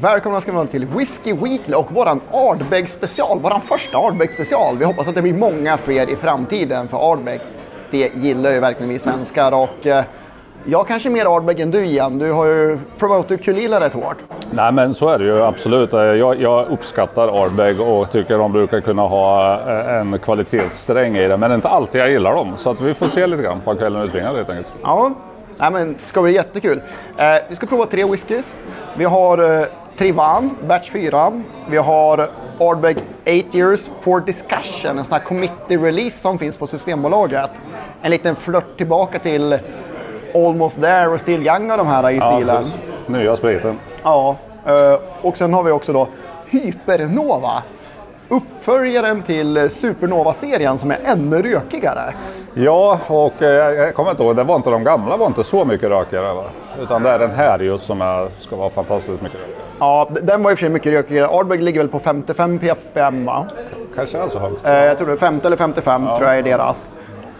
Välkomna ska ni vara till Whiskey Weekly och våran Ardbeg special, våran första Ardbeg special. Vi hoppas att det blir många fler i framtiden för Ardbeg, det gillar ju verkligen vi svenskar och eh, jag kanske är mer Ardbeg än du Ian. Du har ju promotat Kulila rätt hårt. Nej men så är det ju absolut. Jag, jag uppskattar Ardbeg och tycker de brukar kunna ha eh, en kvalitetssträng i det. Men det är inte alltid jag gillar dem. Så att vi får se lite grann på kvällen utbringar helt enkelt. Ja, Nej, men det ska bli jättekul. Eh, vi ska prova tre whiskys. Vi har eh, Trivan, Batch 4. Vi har Ardbeg 8 years for discussion, en sån här committee release som finns på Systembolaget. En liten flört tillbaka till Almost there och Still Young och de här i stilen. Ja, Nya spriten. Ja, eh, och sen har vi också då Hypernova. Uppföljaren till Supernova-serien som är ännu rökigare. Ja, och eh, jag kommer inte ihåg, det var inte de gamla var inte så mycket rökigare va? Utan det är den här just som är, ska vara fantastiskt mycket rökigare. Ja, den var i och för sig mycket rökigare. Ardbeg ligger väl på 55 ppm va? Kanske är så högt. Eh, jag tror det är 50 eller 55 ja. tror jag är deras.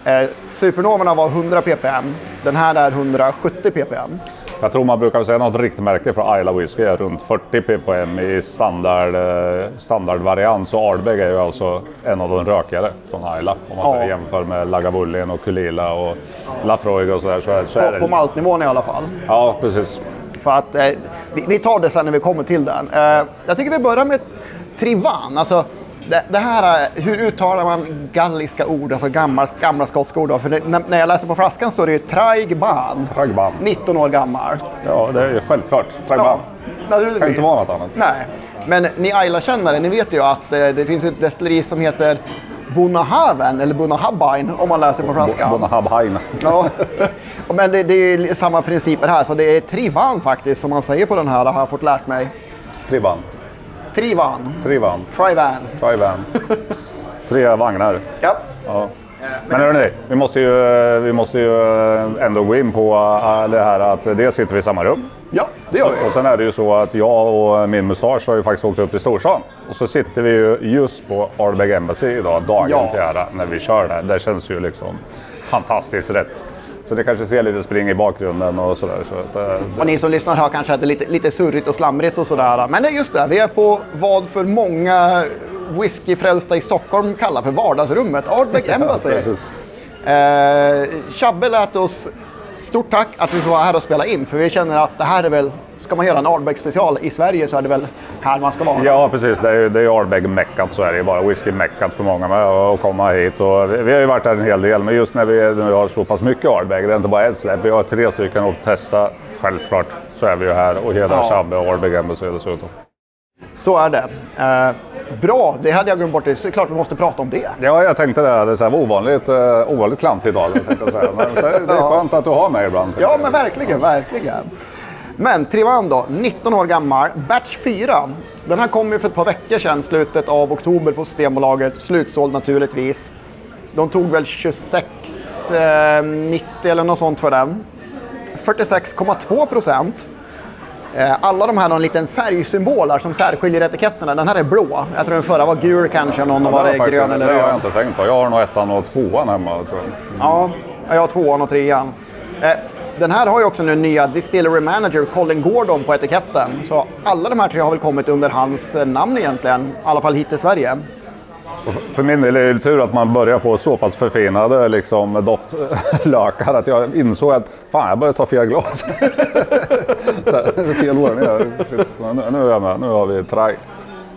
Eh, Supernovorna var 100 ppm. Den här är 170 ppm. Jag tror man brukar säga något riktmärke för Isla Whisky är runt 40 ppm i standard, eh, standardvariant. Så Ardbeg är ju alltså en av de rökigare från Isla. Om man ja. jämför med Lagavulin och Kulila och Lafroig och sådär. Så så är på, det... på maltnivån i alla fall. Ja, precis. För att, eh, vi, vi, tar det sen när vi kommer till den. Eh, jag tycker vi börjar med Trivan. Alltså, det, det, här, hur uttalar man galliska ord för gamla, gamla skotska ord? För det, när, när, jag läser på flaskan står det ju Traigban. Traigban. 19 år gammal. Ja, det är självklart. Traigban. Ja, det kan inte vara något annat. Nej. Men ni Ayla-kännare, ni vet ju att eh, det finns ett destilleri som heter Bonahaven, eller Bonahabine om man läser på flaskan. Bonahabine. Ja. Men det, det, är samma principer här, så det är Trivan faktiskt som man säger på den här, har jag fått lärt mig. Trivan. Trivan. Trivan. Trivan. Trivan. Tre vagnar. Ja. ja. Men hörni, vi måste, ju, vi måste ju ändå gå in på äh, det här att dels sitter vi i samma rum. Ja, det gör vi. Och sen är det ju så att jag och min mustasch har ju faktiskt åkt upp till storstan. Och så sitter vi ju just på Ardbeg Embassy idag, dagen ja. till ära, när vi kör där. Det känns ju liksom fantastiskt rätt. Så det kanske ser lite spring i bakgrunden och sådär. Så att, äh, och ni som lyssnar hör kanske att det är lite, lite surrigt och slamrigt och sådär. Men det är just det, vi är på vad för många whiskyfrälsta i Stockholm kallar för vardagsrummet, Ardbeg Embassy. ja, eh, Chabbe lät oss Stort tack att vi får vara här och spela in, för vi känner att det här är väl, ska man göra en Ardbeg special i Sverige så är det väl här man ska vara. Ja, precis. Det är ju det är Ardbeg-meckat, så är det bara whisky-meckat för många med att komma hit. Och vi har ju varit här en hel del, men just när vi nu har så pass mycket Ardbeg, det är inte bara ett släpp, vi har tre stycken att testa. Självklart så är vi ju här och hedrar ja. Chabbe och Ardbeg Embassy dessutom. Så är det. Eh, bra, det hade jag glömt bort. Det är klart vi måste prata om det. Ja, jag tänkte det. Det var ovanligt, uh, ovanligt klantigt idag. Jag säga. Men så det är skönt att du har mig ibland. Ja, men verkligen, verkligen. Men Trivan då, 19 år gammal, batch 4. Den här kom ju för ett par veckor sedan, slutet av oktober på Systembolaget. Slutsåld naturligtvis. De tog väl 26,90 eh, eller något sånt för den. 46,2 procent. Eh, alla de här har en liten färgsymboler som särskiljer etiketterna. Den här är blå. Jag tror den förra var gul kanske, någon ja, var det grön eller röd. Det har jag inte tänkt på. Jag har nog ettan och tvåan hemma tror jag. Ja, jag har tvåan och trean. Eh, den här har ju också nu nya Distillery Manager Colin Gordon på etiketten. Så alla de här tre har väl kommit under hans eh, namn egentligen, i alla fall hit till Sverige. För min del är det tur att man börjar få så pass förfinade liksom, doftlökar att jag insåg att fan, jag börjar ta fel glas. så här, fel ordning. Nu, nu är jag med. Nu har vi traj.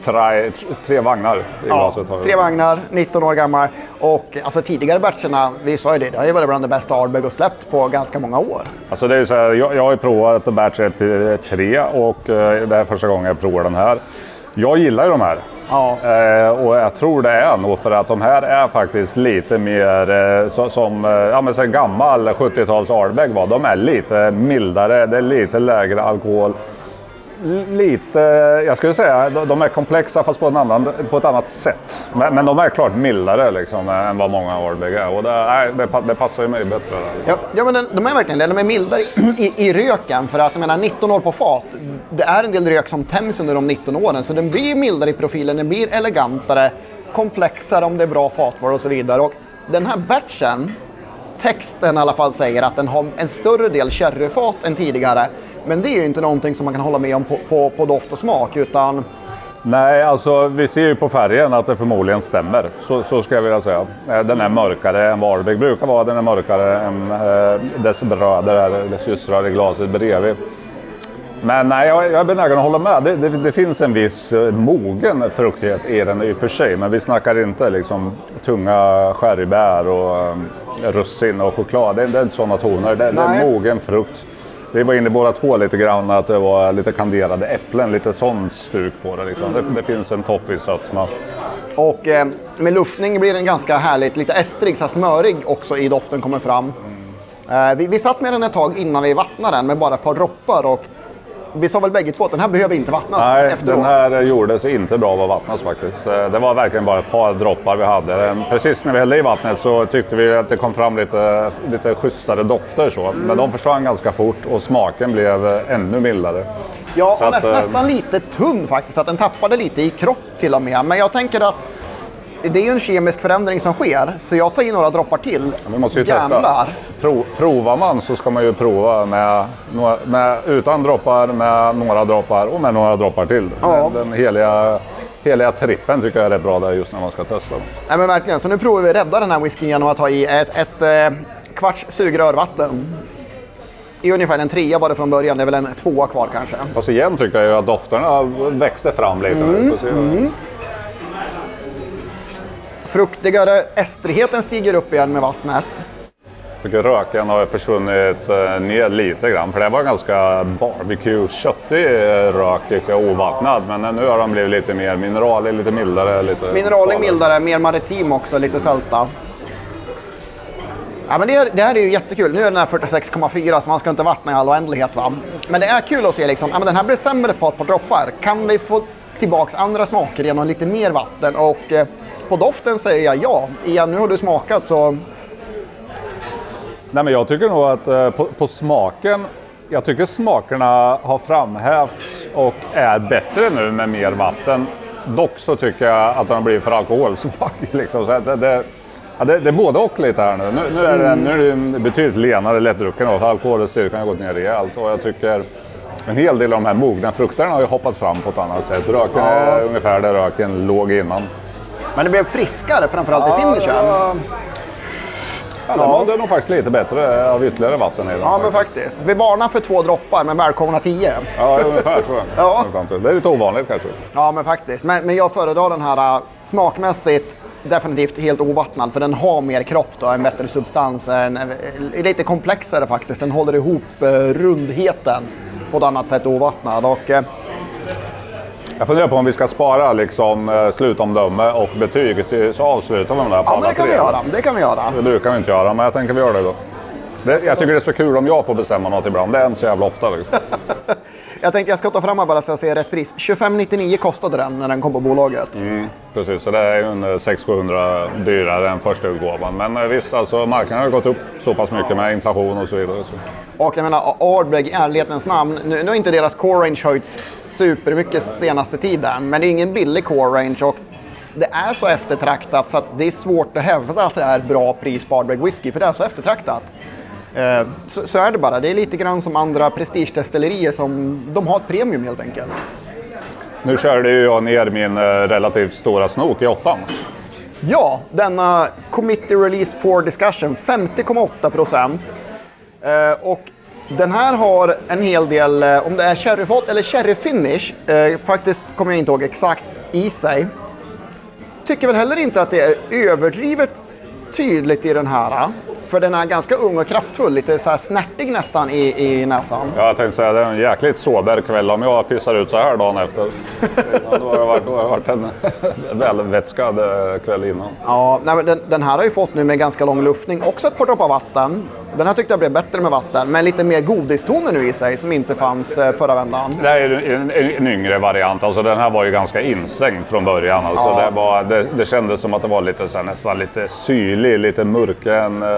Tre, tre vagnar i ja, glaset. Tre vagnar, 19 år gammal. Och alltså, tidigare batcherna, vi sa ju det, det har ju varit bland det bästa Ardbeg och släppt på ganska många år. Alltså det är så här, jag, jag har ju provat batch 1 till 3 och eh, det är första gången jag provar den här. Jag gillar ju de här. Ja. Eh, och jag tror det är nog för att de här är faktiskt lite mer eh, så, som eh, ja, men så gammal 70-tals Ardbeg var. De är lite mildare, det är lite lägre alkohol lite, jag skulle säga, de är komplexa fast på, en annan, på ett annat sätt. Men, men de är klart mildare liksom, än vad många Ardbeg är. Och det, nej, det, det, passar ju mig bättre. Ja, ja men de är verkligen det. De är mildare i, i, röken. För att jag menar, 19 år på fat, det är en del rök som tämjs under de 19 åren. Så den blir mildare i profilen, den blir elegantare, komplexare om det är bra fatvaror och så vidare. Och den här batchen, texten i alla fall säger att den har en större del sherryfat än tidigare men det är ju inte någonting som man kan hålla med om på, på, på doft och smak. Utan Nej, alltså vi ser ju på färgen att det förmodligen stämmer. Så, så ska jag vilja säga. Eh, Den är mörkare än Varberg brukar vara. Den är mörkare än eh, dess bröder eller systrar i glaset bredvid. Men nej, jag, jag är benägen att hålla med. Det, det, det finns en viss eh, mogen fruktighet i den i och för sig. Men vi snackar inte liksom tunga sherrybär och eh, russin och choklad. Det, det är inte sådana toner. Det, det är mogen frukt. Vi var inne båda två lite grann att det var lite kanderade äpplen, lite sånt stuk på det. Liksom. Det, det finns en toppig sötma. Och eh, med luftning blir den ganska härligt, lite estrig, så här smörig också i doften kommer fram. Eh, vi, vi satt med den ett tag innan vi vattnade den med bara ett par droppar och vi sa väl bägge två att den här behöver inte vattnas Nej, efteråt. den här gjorde sig inte bra av att vattnas faktiskt. Eh, Det var verkligen bara ett par droppar vi hade. Eh, Precis när vi hällde i vattnet så tyckte vi att det kom fram lite, lite schysstare dofter. Så. Men de försvann ganska fort och smaken blev eh, ännu mildare. Ja, Så och att, näst, eh, nästan lite tunn faktiskt, att den tappade lite i kropp till och med. Men jag tänker att det är ju en kemisk förändring som sker, så jag tar i några droppar till. Vi måste ju Jävlar. testa. Pro, provar man så ska man ju prova med, några- med, utan droppar, med några droppar och med några droppar till. Ja. Den, den heliga, heliga trippen tycker jag är rätt bra där just när man ska testa. Nej men verkligen, så nu provar vi att rädda den här whiskyn genom att ta i ett, ett eh, kvarts sugrör vatten. I ungefär en trea det från början, det är väl en tvåa kvar kanske. Fast igen tycker jag ju att dofterna växte fram lite. Mm, se. Fruktigare, estrigheten stiger upp igen med vattnet. Jag tycker röken har försvunnit eh, ner lite grann. För det var ganska barbecue-köttig eh, rök tyckte jag, ovattnad. Men nu har de blivit lite mer mineralig, lite mildare. Lite Mineralig, mildare, mer maritim också, lite sälta. Ja, men det, det här är ju jättekul. Nu är den här 46,4 så man ska inte vattna i all oändlighet. Va? Men det är kul att se liksom, ja, men den här blir sämre på ett par droppar. Kan vi få tillbaks andra smaker genom lite mer vatten? Och eh, på doften säger jag ja. Igen, nu har du smakat så Nej, men jag tycker nog att eh, på, på smaken, jag tycker smakerna har framhävts och är bättre nu med mer vatten. Dock så tycker jag att den har blivit för alkoholsvag. Liksom. Så det, det, ja, det, det är både och lite här nu. Nu, nu, är, den, nu är den betydligt lenare, lättdrucken och alkoholstyrkan har gått ner rejält. Och jag tycker en hel del av de här mogna frukterna har ju hoppat fram på ett annat sätt. Röken är ungefär där röken låg innan. Men det blev friskare framförallt i finishen. Ja, ja, den mådde nog faktiskt lite bättre av ytterligare vatten i den. Ja, men faktiskt. Vi varnar för två droppar, men välkomna tio. Ja, ungefär så. Ja. Det är lite ovanligt kanske. Ja, men faktiskt. Men, men jag föredrar den här äh, smakmässigt definitivt helt ovattnad, för den har mer kropp då, en bättre substans. En, är lite komplexare faktiskt. Den håller ihop eh, rundheten på ett annat sätt ovattnad. Och, eh, Jag funderar på om vi ska spara liksom, eh, slutomdöme och betyg till, så avslutar vi med det här på ja, men alla det kan tre. vi göra. Det kan vi göra. Det brukar vi inte göra, men jag tänker vi gör det då. Det, jag tycker det är så kul om jag får bestämma något ibland. Det är inte så jävla ofta. Liksom. Jag tänkte jag ska ta fram här bara så jag ser rätt pris. 25,99 kostade den när den kom på bolaget. Mm, precis, så det är eh, 600-700 dyrare än första utgåvan. Men eh, visst, alltså, marknaden har gått upp så pass mycket med inflation och så vidare. Så. Och jag menar, Ardbeg, i ärlighetens namn, nu, nu har inte deras core range höjts supermycket senaste tiden, men det är ingen billig core range och det är så eftertraktat så att det är svårt att hävda att det är bra pris på Ardbeg whisky, för det är så eftertraktat. Eh, Så, så är det bara. Det är lite grann som andra prestigedestillerier som de har ett premium helt enkelt. Nu körde ju jag ner min eh, relativt stora snok i åttan. Ja, denna Committee Release for Discussion, 50,8 procent. Eh, och den här har en hel del, om det är sherryfat eller sherryfinish, faktiskt kommer jag inte ihåg exakt, i sig. Tycker väl heller inte att det är överdrivet tydligt i den här. För den är ganska ung och kraftfull, lite så här snärtig nästan i, i näsan. Ja, Jag tänkte säga det är en jäkligt sober kväll om jag pissar ut så här dagen efter. Ja, Då har det varit, då har det varit en välvätskad eh, kväll innan. Ja, nej, men den, den här har ju fått nu med ganska lång luftning också ett par droppar vatten. Den här tyckte jag blev bättre med vatten, men lite mer godistoner nu i sig som inte fanns eh, förra vändan. Det här är en, en, en yngre variant. Alltså, den här var ju ganska instängd från början. Alltså, Ja. det, var, det, det kändes som att det var lite, så här, nästan lite syrlig, lite murken, eh,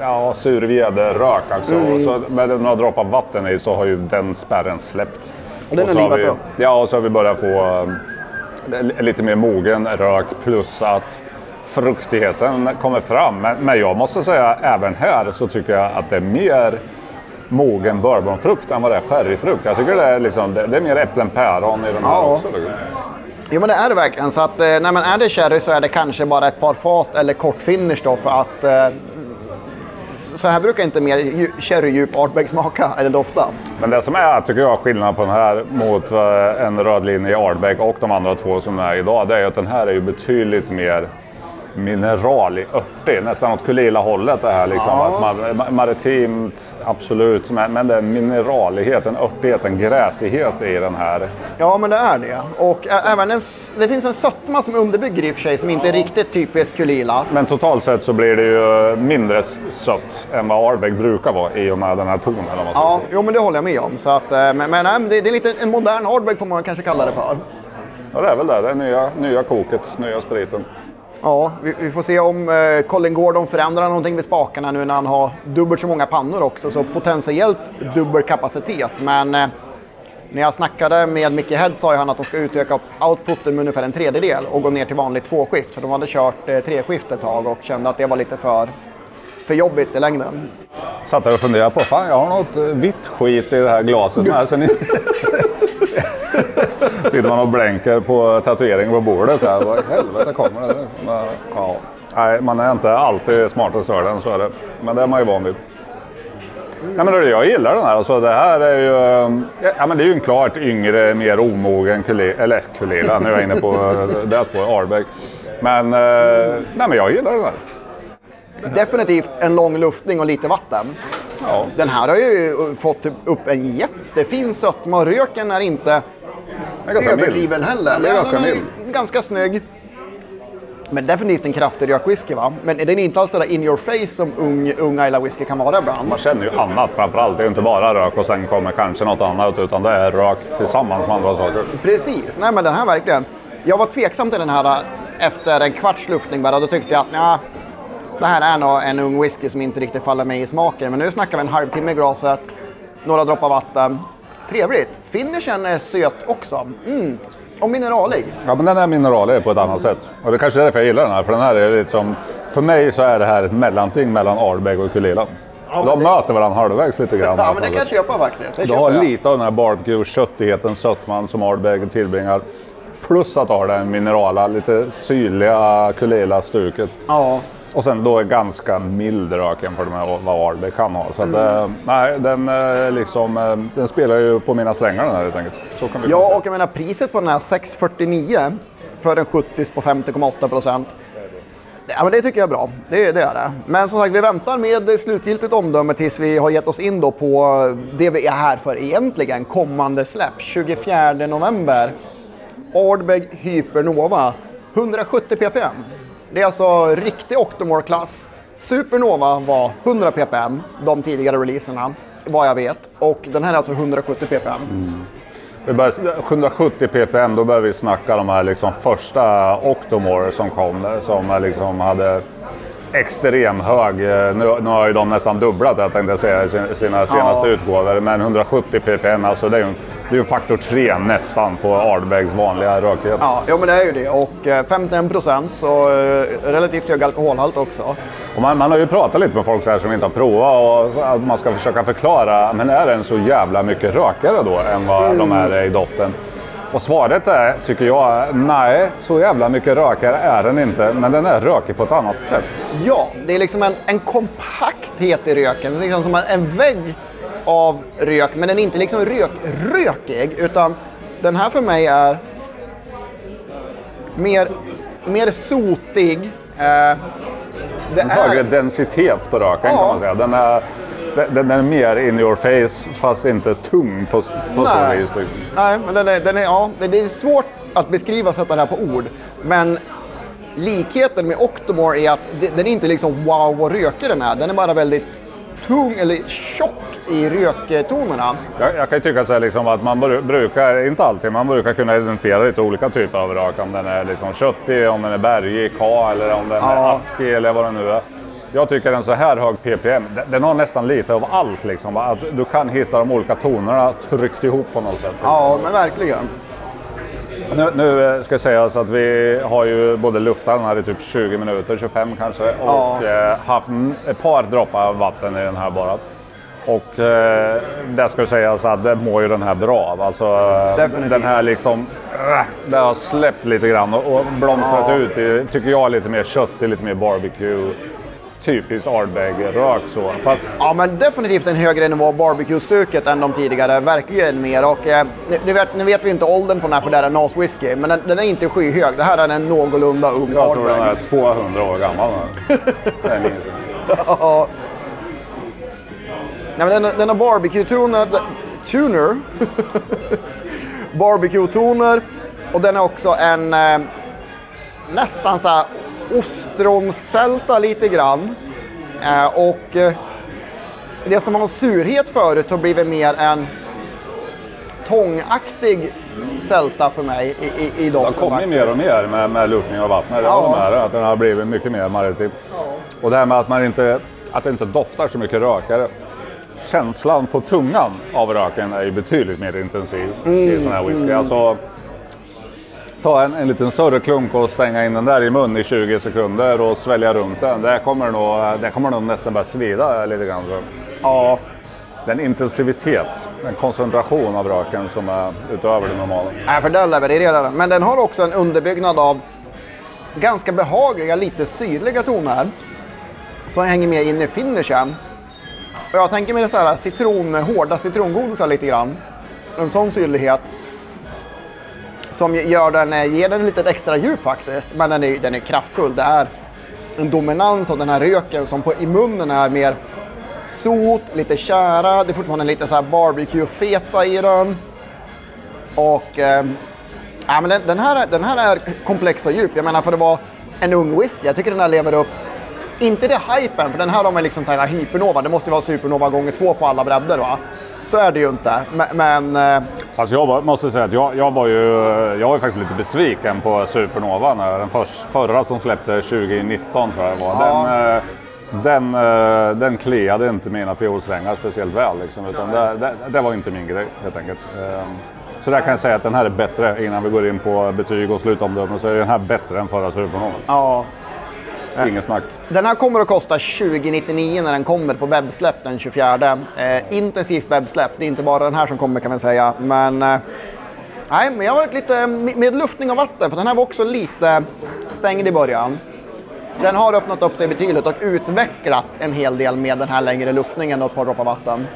ja, sur vederrök. Alltså. Mm. Så med några droppar vatten i så har ju den spärren släppt. Och den så har livat vi, upp. Ja, och så har vi börjat få eh, lite mer mogen rök plus att fruktigheten kommer fram. Men, men jag måste säga även här så tycker jag att det är mer mogen bourbonfrukt än vad det är sherryfrukt. Jag tycker det är, liksom, det, det är mer äpplen päron i den här Ja. också. liksom. Jo men det är det verkligen. Så att, eh, nej, men är det sherry så är det kanske bara ett par fat eller kort finish då för att eh, så här brukar inte mer sherrydjup artbag smaka eller dofta. Men det som är, tycker jag, skillnaden på den här mot eh, en röd linje i artbag och de andra två som är idag, det är ju att den här är ju betydligt mer mineralig, örtig, nästan åt Kulila-hållet det här. Liksom, Ja. att man, ma- maritimt, absolut, men, men det är mineraligheten, örtigheten, gräsighet i den här. Ja men det är det. Och även en, det finns en sötma som underbygger i och för sig som inte är riktigt typisk Kulila. Men totalt sett så blir det ju mindre sött än vad Ardbeg brukar vara i och med den här tonen. Om man ska Ja, jo men det håller jag med om. Så att, eh, men men det, det är lite en modern Ardbeg får man kanske kalla det för. ja, det är väl det. Det är nya, nya koket, nya spriten. Ja, vi, vi får se om eh, Colin Gordon förändrar någonting med spakarna nu när han har dubbelt så många pannor också. Så potentiellt dubbel kapacitet. Men eh, när jag snackade med Micke Head sa han att de ska utöka outputen med ungefär en tredjedel och gå ner till vanligt tvåskift. Så de hade kört eh, treskift ett tag och kände att det var lite för, för jobbigt i längden. Satt där och funderade på, fan jag har något eh, vitt skit i det här glaset med. Sitter man och blänker på tatueringen på bordet här. Vad i helvete kommer det? Men, ja. Nej, man är inte alltid smartast för den, så är det. Men det är man ju van vid. Ja, men hörru, jag gillar den här. Alltså, det här är ju, ja, men det är ju en klart yngre, mer omogen Kulila. Eller Kulila, nu är jag inne på eh, det här spåret, Ardbeg. Men, eh, nej, men jag gillar den här. Definitivt en lång luftning och lite vatten. Ja. Den här har ju fått upp en jättefin sötma och röken är inte överdriven heller. Den är ganska mild. Ganska snygg. Men definitivt en kraftig rökwhisky va? Men den är inte alls sådär in your face som ung, ung Isla whisky kan vara ibland. Man känner ju annat framförallt. Det är inte bara rök och sen kommer kanske något annat utan det är rök tillsammans med andra saker. Precis, nej men den här verkligen. Jag var tveksam till den här äh, efter en kvarts luftning bara. Då tyckte jag att nja, det här är nog en ung whisky som inte riktigt faller mig i smaken. Men nu snackar vi en halvtimme i glaset, några droppar vatten. Trevligt. Finishen är söt också. Mm. Och mineralig. Ja men den är mineralig på ett annat sätt. Och det kanske är därför jag gillar den här. För den här är lite som... För mig så är det här ett mellanting mellan Ardbeg och Kulila. De möter varandra halvvägs lite grann. Ja, men det kan jag köpa faktiskt. Det Du har jag. lite av den här barbecue, köttigheten, sötman som Ardbeg tillbringar. Plus att ha den minerala, lite syrliga Kulila-stuket. Ja. Och sen då är ganska mild rök jämfört med vad Ardbeg kan ha. Så att, eh, nej, den, eh, liksom, eh, den spelar ju på mina strängar den här helt enkelt. Så kan vi Ja, säga. och jag menar priset på den här 649 för en 70 på 50,8 procent. Ja, men det tycker jag är bra. Det, det är det. Men som sagt, vi väntar med slutgiltigt omdöme tills vi har gett oss in då på det vi är här för egentligen. Kommande släpp 24 november. Ardbeg Hypernova. 170 ppm. Det är alltså riktig Octomore-klass. Supernova var 100 ppm, de tidigare releaserna, vad jag vet. Och den här är alltså 170 ppm. Vi börjar, 770 ppm, då börjar vi snacka de här liksom första Octomore som kom, som liksom hade extrem hög, eh, nu, nu har ju de nästan dubblat jag tänkte säga sina senaste Ja. utgåvor, men 170 ppm, alltså det är ju det är faktor 3 nästan på Ardbegs vanliga rökighet. Ja, jo, men det är ju det. Och eh, 51 procent, så eh, relativt hög alkoholhalt också. Man, man har ju pratat lite med folk så här som inte har provat och att man ska försöka förklara, men är den så jävla mycket rökare då än vad de är i doften? Och svaret är, tycker jag, nej, så jävla mycket rökare är den inte, men den är rökig på ett annat sätt. Ja, det är liksom en, en kompakthet i röken. Det är liksom som en, vägg av rök, men den är inte liksom rök, rökig, utan den här för mig är mer, mer sotig. Eh, det En högre är, densitet på röken Ja. kan man säga. Den är, den, är mer in your face, fast inte tung på, på så Nej. vis. liksom. nej, men den är, den är, ja, det, är svårt att beskriva och sätta det här på ord. Men likheten med Octomore är att den är inte liksom wow vad rökig den är. Den är bara väldigt tung eller tjock i röktonerna. Jag, jag kan tycka så liksom att man bru- brukar, inte alltid, man brukar kunna identifiera lite olika typer av rök. Om den är liksom köttig, om den är bergig, K eller om den är Ja. askig eller vad det nu är. Jag tycker en så här hög ppm, den, har nästan lite av allt. Liksom. Att du kan hitta de olika tonerna tryckt ihop på något sätt. Ja, men verkligen. Nu, nu eh, ska sägas att vi har ju både luftat den här i typ 20 minuter, 25 kanske, och Ja. eh, haft ett par droppar vatten i den här bara. Och eh, det ska sägas att det mår ju den här bra av. Alltså, Definitivt. den här liksom, äh, det har släppt lite grann och, blomstrat Ja. ut i, tycker jag, lite mer köttig, lite mer barbecue. Typiskt Ardbeg-rök så. Fast Ja, men definitivt en högre nivå barbecue-stuket än de tidigare. Verkligen mer. Och, eh, nu, vet, nu vet vi inte åldern på den här för det här är Nas Whisky, men den, den är inte skyhög. Det här är en någorlunda ung jag tror den Ardbeg. är 200 år gammal Ja. Nej, men den, den har barbecue-toner. Tuner. barbecue-toner. Och den är också en eh, nästan så här ostronsälta lite grann. Eh, och eh, det som var surhet förut har blivit mer en tångaktig sälta för mig i, i, i Det har doften. kommit mer och mer med, med luftning av vattnet. Det Ja. dig, att den har blivit mycket mer maritim. Och det här med att, man inte, att det inte doftar så mycket rökare. Känslan på tungan av röken är ju betydligt mer intensiv i sån här whisky. Alltså, ta en, en liten större klunk och stänga in den där i mun i 20 sekunder och svälja runt den. Det kommer nog, det kommer nog nästan börja svida lite grann. Ja, Det är en intensivitet, en koncentration av röken som är utöver det normala. Nej, för den levererar den. Men den har också en underbyggnad av ganska behagliga, lite syrliga toner. Som hänger med in i finishen. Och jag tänker mig det så här citron, hårda citrongodisar lite grann. En sån syrlighet. Som gör den, eh, ger den lite extra djup faktiskt. Men den är, den är kraftfull. Det är en dominans av den här röken som på, i munnen är mer sot, lite kära. Det är fortfarande lite så här barbecue-feta i den. Och eh, ja, men den, den, här, är- den här är komplex och djup. Jag menar för det var en ung whisky. Jag tycker den här lever upp. Inte det hypen, för den här har man liksom tagit hypernova. Det måste vara supernova gånger två på alla bredder va? Så är det ju inte. Men, men eh, Alltså jag var, måste säga att jag, jag var ju jag var ju faktiskt lite besviken på Supernova. när Den förs, förra som släppte 2019 tror jag det var. Ja. Den, eh, den, eh, den kliade inte mina fiolsträngar speciellt väl. Liksom, utan det, det, det var inte min grej helt enkelt. Ehm, Så där kan jag säga att den här är bättre innan vi går in på betyg och slutomdöme. Så är den här bättre än förra Supernova. ja. Inget snack. Den här kommer att kosta 2099 när den kommer på webbsläpp den 24. Eh, intensivt webbsläpp. Det är inte bara den här som kommer kan man säga. Men, eh, nej, men jag har varit lite med luftning av vatten, för den här var också lite stängd i början. Den har öppnat upp sig betydligt och utvecklats en hel del med den här längre luftningen och ett par droppar vatten.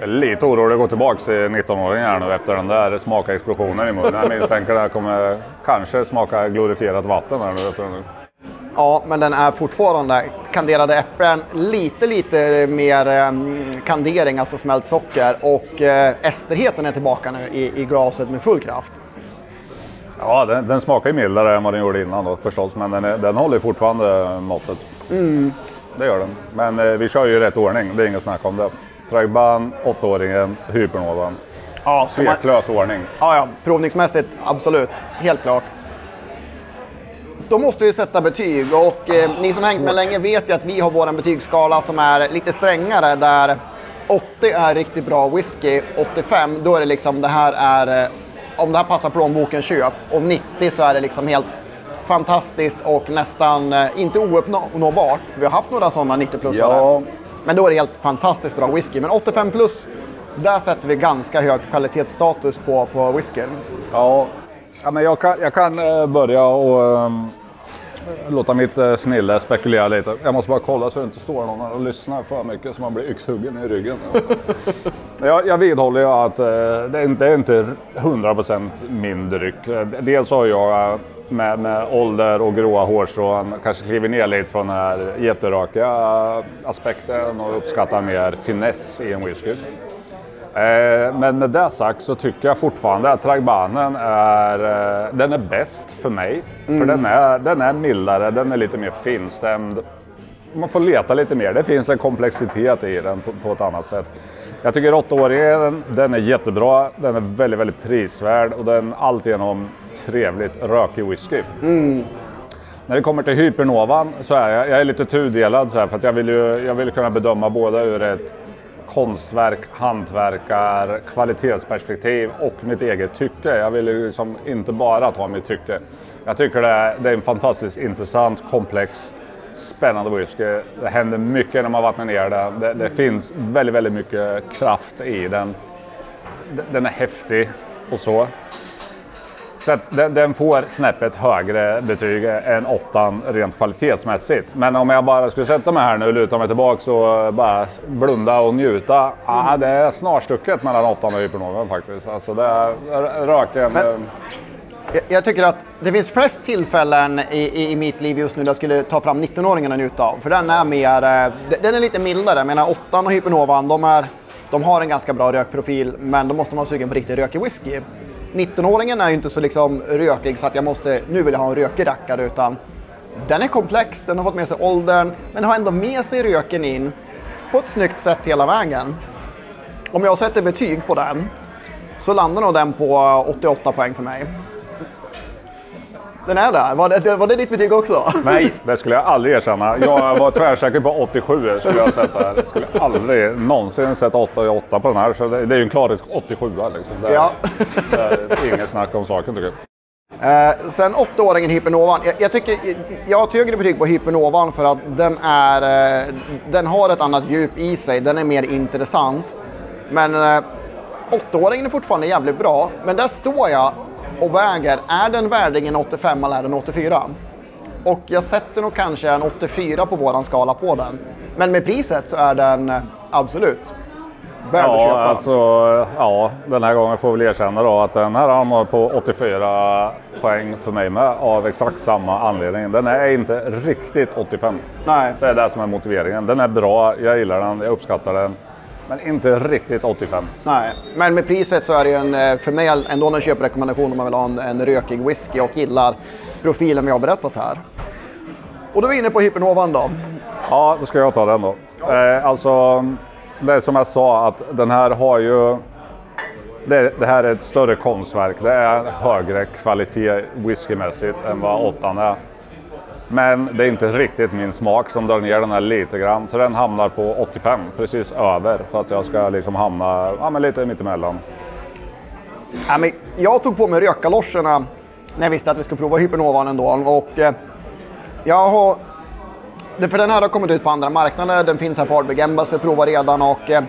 Jag är lite orolig att gå tillbaka till 19-åringen här nu efter den där smakexplosionen i munnen. Jag misstänker att det kommer kanske smaka glorifierat vatten här nu. Ja, men den är fortfarande kanderade äpplen, lite, lite mer eh, kandering, alltså smält socker och eh, esterheten är tillbaka nu i, i glaset med full kraft. Ja, den, den smakar ju mildare än vad den gjorde innan då förstås, men den, är, den håller fortfarande måttet. Det gör den. Men eh, vi kör ju i rätt ordning, det är inget snack om det. Tragban, 8-åringen, Hypernovan. Ja, ska man, Tveklös ordning. ja, ja, provningsmässigt absolut, helt klart. Då måste vi sätta betyg och eh, ni som hängt med länge vet ju att vi har vår betygsskala som är lite strängare där 80 är riktigt bra whisky, 85 då är det liksom det här är eh, om det här passar plånboken köp och 90 så är det liksom helt fantastiskt och nästan eh, inte ouppnåbart. Vi har haft några sådana 90-plussare. Ja. Men då är det helt fantastiskt bra whisky. Men 85 plus, där sätter vi ganska hög kvalitetsstatus på, på whiskyn. Ja, ja men jag kan, jag kan eh, börja och ehm, låta mitt eh, snille spekulera lite. Jag måste bara kolla så det inte står någon här och lyssnar för mycket så man blir yxhuggen i ryggen. Men jag, jag vidhåller ju att eh, det, är inte, det är inte 100% min dryck. Dels har jag med, med ålder och gråa hårstrån kanske klivit ner lite från den här jätteraka aspekten och uppskattar mer finess i en whisky. Eh, Men med det sagt så tycker jag fortfarande att Tragbanen är, eh, den är bäst för mig. För den är, den är mildare, den är lite mer finstämd. Man får leta lite mer, det finns en komplexitet i den på, på ett annat sätt. Jag tycker 8-åringen, den, är jättebra, den är väldigt, väldigt prisvärd och den är alltigenom trevligt rökig whisky. När det kommer till Hypernovan så är jag, jag är lite tudelad så här, för att jag vill ju jag vill kunna bedöma både ur ett konstverk, hantverkar, kvalitetsperspektiv och mitt eget tycke. Jag vill ju liksom inte bara ta mitt tycke. Jag tycker det är, det är en fantastiskt intressant, komplex, spännande whisky. Det händer mycket när man vattnar ner det. Det, det finns väldigt, väldigt mycket kraft i den. Den är häftig och så. Så att den, den får snäppet högre betyg än åttan rent kvalitetsmässigt. Men om jag bara skulle sätta mig här nu, luta mig tillbaka och bara blunda och njuta. Ah, det är snarstucket mellan åttan och hypernoven faktiskt. Alltså det är röken. Men- eh, Jag, tycker att det finns flest tillfällen i, i, mitt liv just nu där jag skulle ta fram 19-åringen och njuta av. För den är mer, eh, den är lite mildare. Jag menar åttan och hypernovan, de, är, de har en ganska bra rökprofil, men då måste man vara sugen på riktigt rökig whisky. 19-åringen är ju inte så liksom rökig så att jag måste, nu vill jag ha en rökig rackare, utan den är komplex, den har fått med sig åldern, men har ändå med sig röken in på ett snyggt sätt hela vägen. Om jag sätter betyg på den så landar nog den på 88 poäng för mig. Den är där. Var det, var det ditt betyg också? Nej, det skulle jag aldrig erkänna. Jag var tvärsäker på 87 skulle jag sätta här. Jag skulle aldrig någonsin sätta 88 på den här. Så det, det är ju en klarhet 87 liksom. Det, Ja. det är inget snack om saken tycker jag. Eh, sen åttaåringen Hypernovan. Jag, jag, tycker, jag har ett högre betyg på Hypernovan för att den, är, eh, den har ett annat djup i sig. Den är mer intressant. Men eh, åttaåringen är fortfarande jävligt bra. Men där står jag och väger. Är den värdig en 85 eller är den 84? Och jag sätter nog kanske en 84 på våran skala på den. Men med priset så är den eh, absolut värd att Ja, köpa. alltså, ja, den här gången får vi väl erkänna då att den här hamnar på 84 poäng för mig med av exakt samma anledning. Den är inte riktigt 85. Nej. Det är det som är motiveringen. Den är bra, jag gillar den, jag uppskattar den. Men inte riktigt 85. Nej, men med priset så är det ju en, eh, för mig ändå en köprekommendation om man vill ha en, en rökig whisky och gillar profilen vi har berättat här. Och då är vi inne på Hypernovan då. Ja, då ska jag ta den då. Eh, alltså, det är som jag sa att den här har ju... Det, det här är ett större konstverk. Det är högre kvalitet whiskymässigt än vad åttan är. Men det är inte riktigt min smak som drar ner den här lite grann. Så den hamnar på 85, precis över. För att jag ska liksom hamna ja, men lite mittemellan. Ja, men jag tog på mig rökgaloscherna när jag visste att vi skulle prova Hypernovan ändå. Och, eh, jag har, för den här har kommit ut på andra marknader. Den finns här på Ardbeg Embassy, provar redan. Och, eh,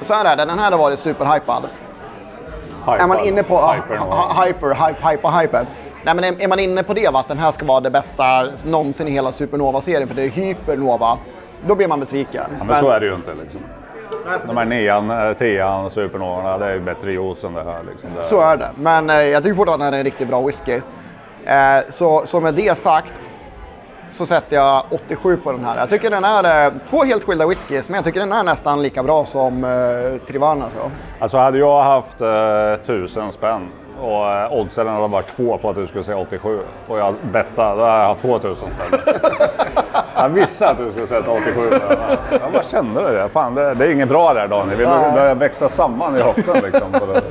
så här är det, den här har varit superhypad. Är man inne på Hyper, hyper, hyper, hype, hyper, hyper. Nej, men är, man inne på det, va, att den här ska vara det bästa någonsin i hela Supernova-serien, för det är Hypernova, då blir man besviken. Ja, men så är det ju inte liksom. De här nian, eh, tian, supernovorna, det är ju bättre juice än det här. Liksom. Det Så är det. Men eh, jag tycker fortfarande att det är en riktigt bra whisky. Eh, så, så med det sagt så sätter jag 87 på den här. Jag tycker den är eh, två helt skilda whiskys, men jag tycker den är nästan lika bra som eh, Trivan. Alltså. Alltså hade jag haft eh, tusen spänn och eh, oddsen hade varit två på att du skulle säga 87 och jag bettade, då hade jag haft 2000 spänn. jag visste att du skulle säga 87 på den här. Jag bara kände det. Fan, det, det är inget bra där Daniel. Vi börjar växa samman i höften liksom. På det.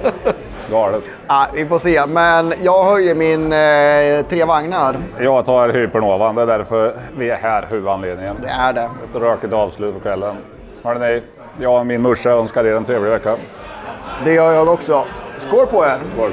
Galet. Ah, vi får se, men jag höjer min eh, tre vagnar. Jag tar Hypernovan, det är därför vi är här, huvudanledningen. Det är det. Ett rökigt avslut på kvällen. Hörrni, jag och min morsa önskar er en trevlig vecka. Det gör jag också. Skål på er! Skål!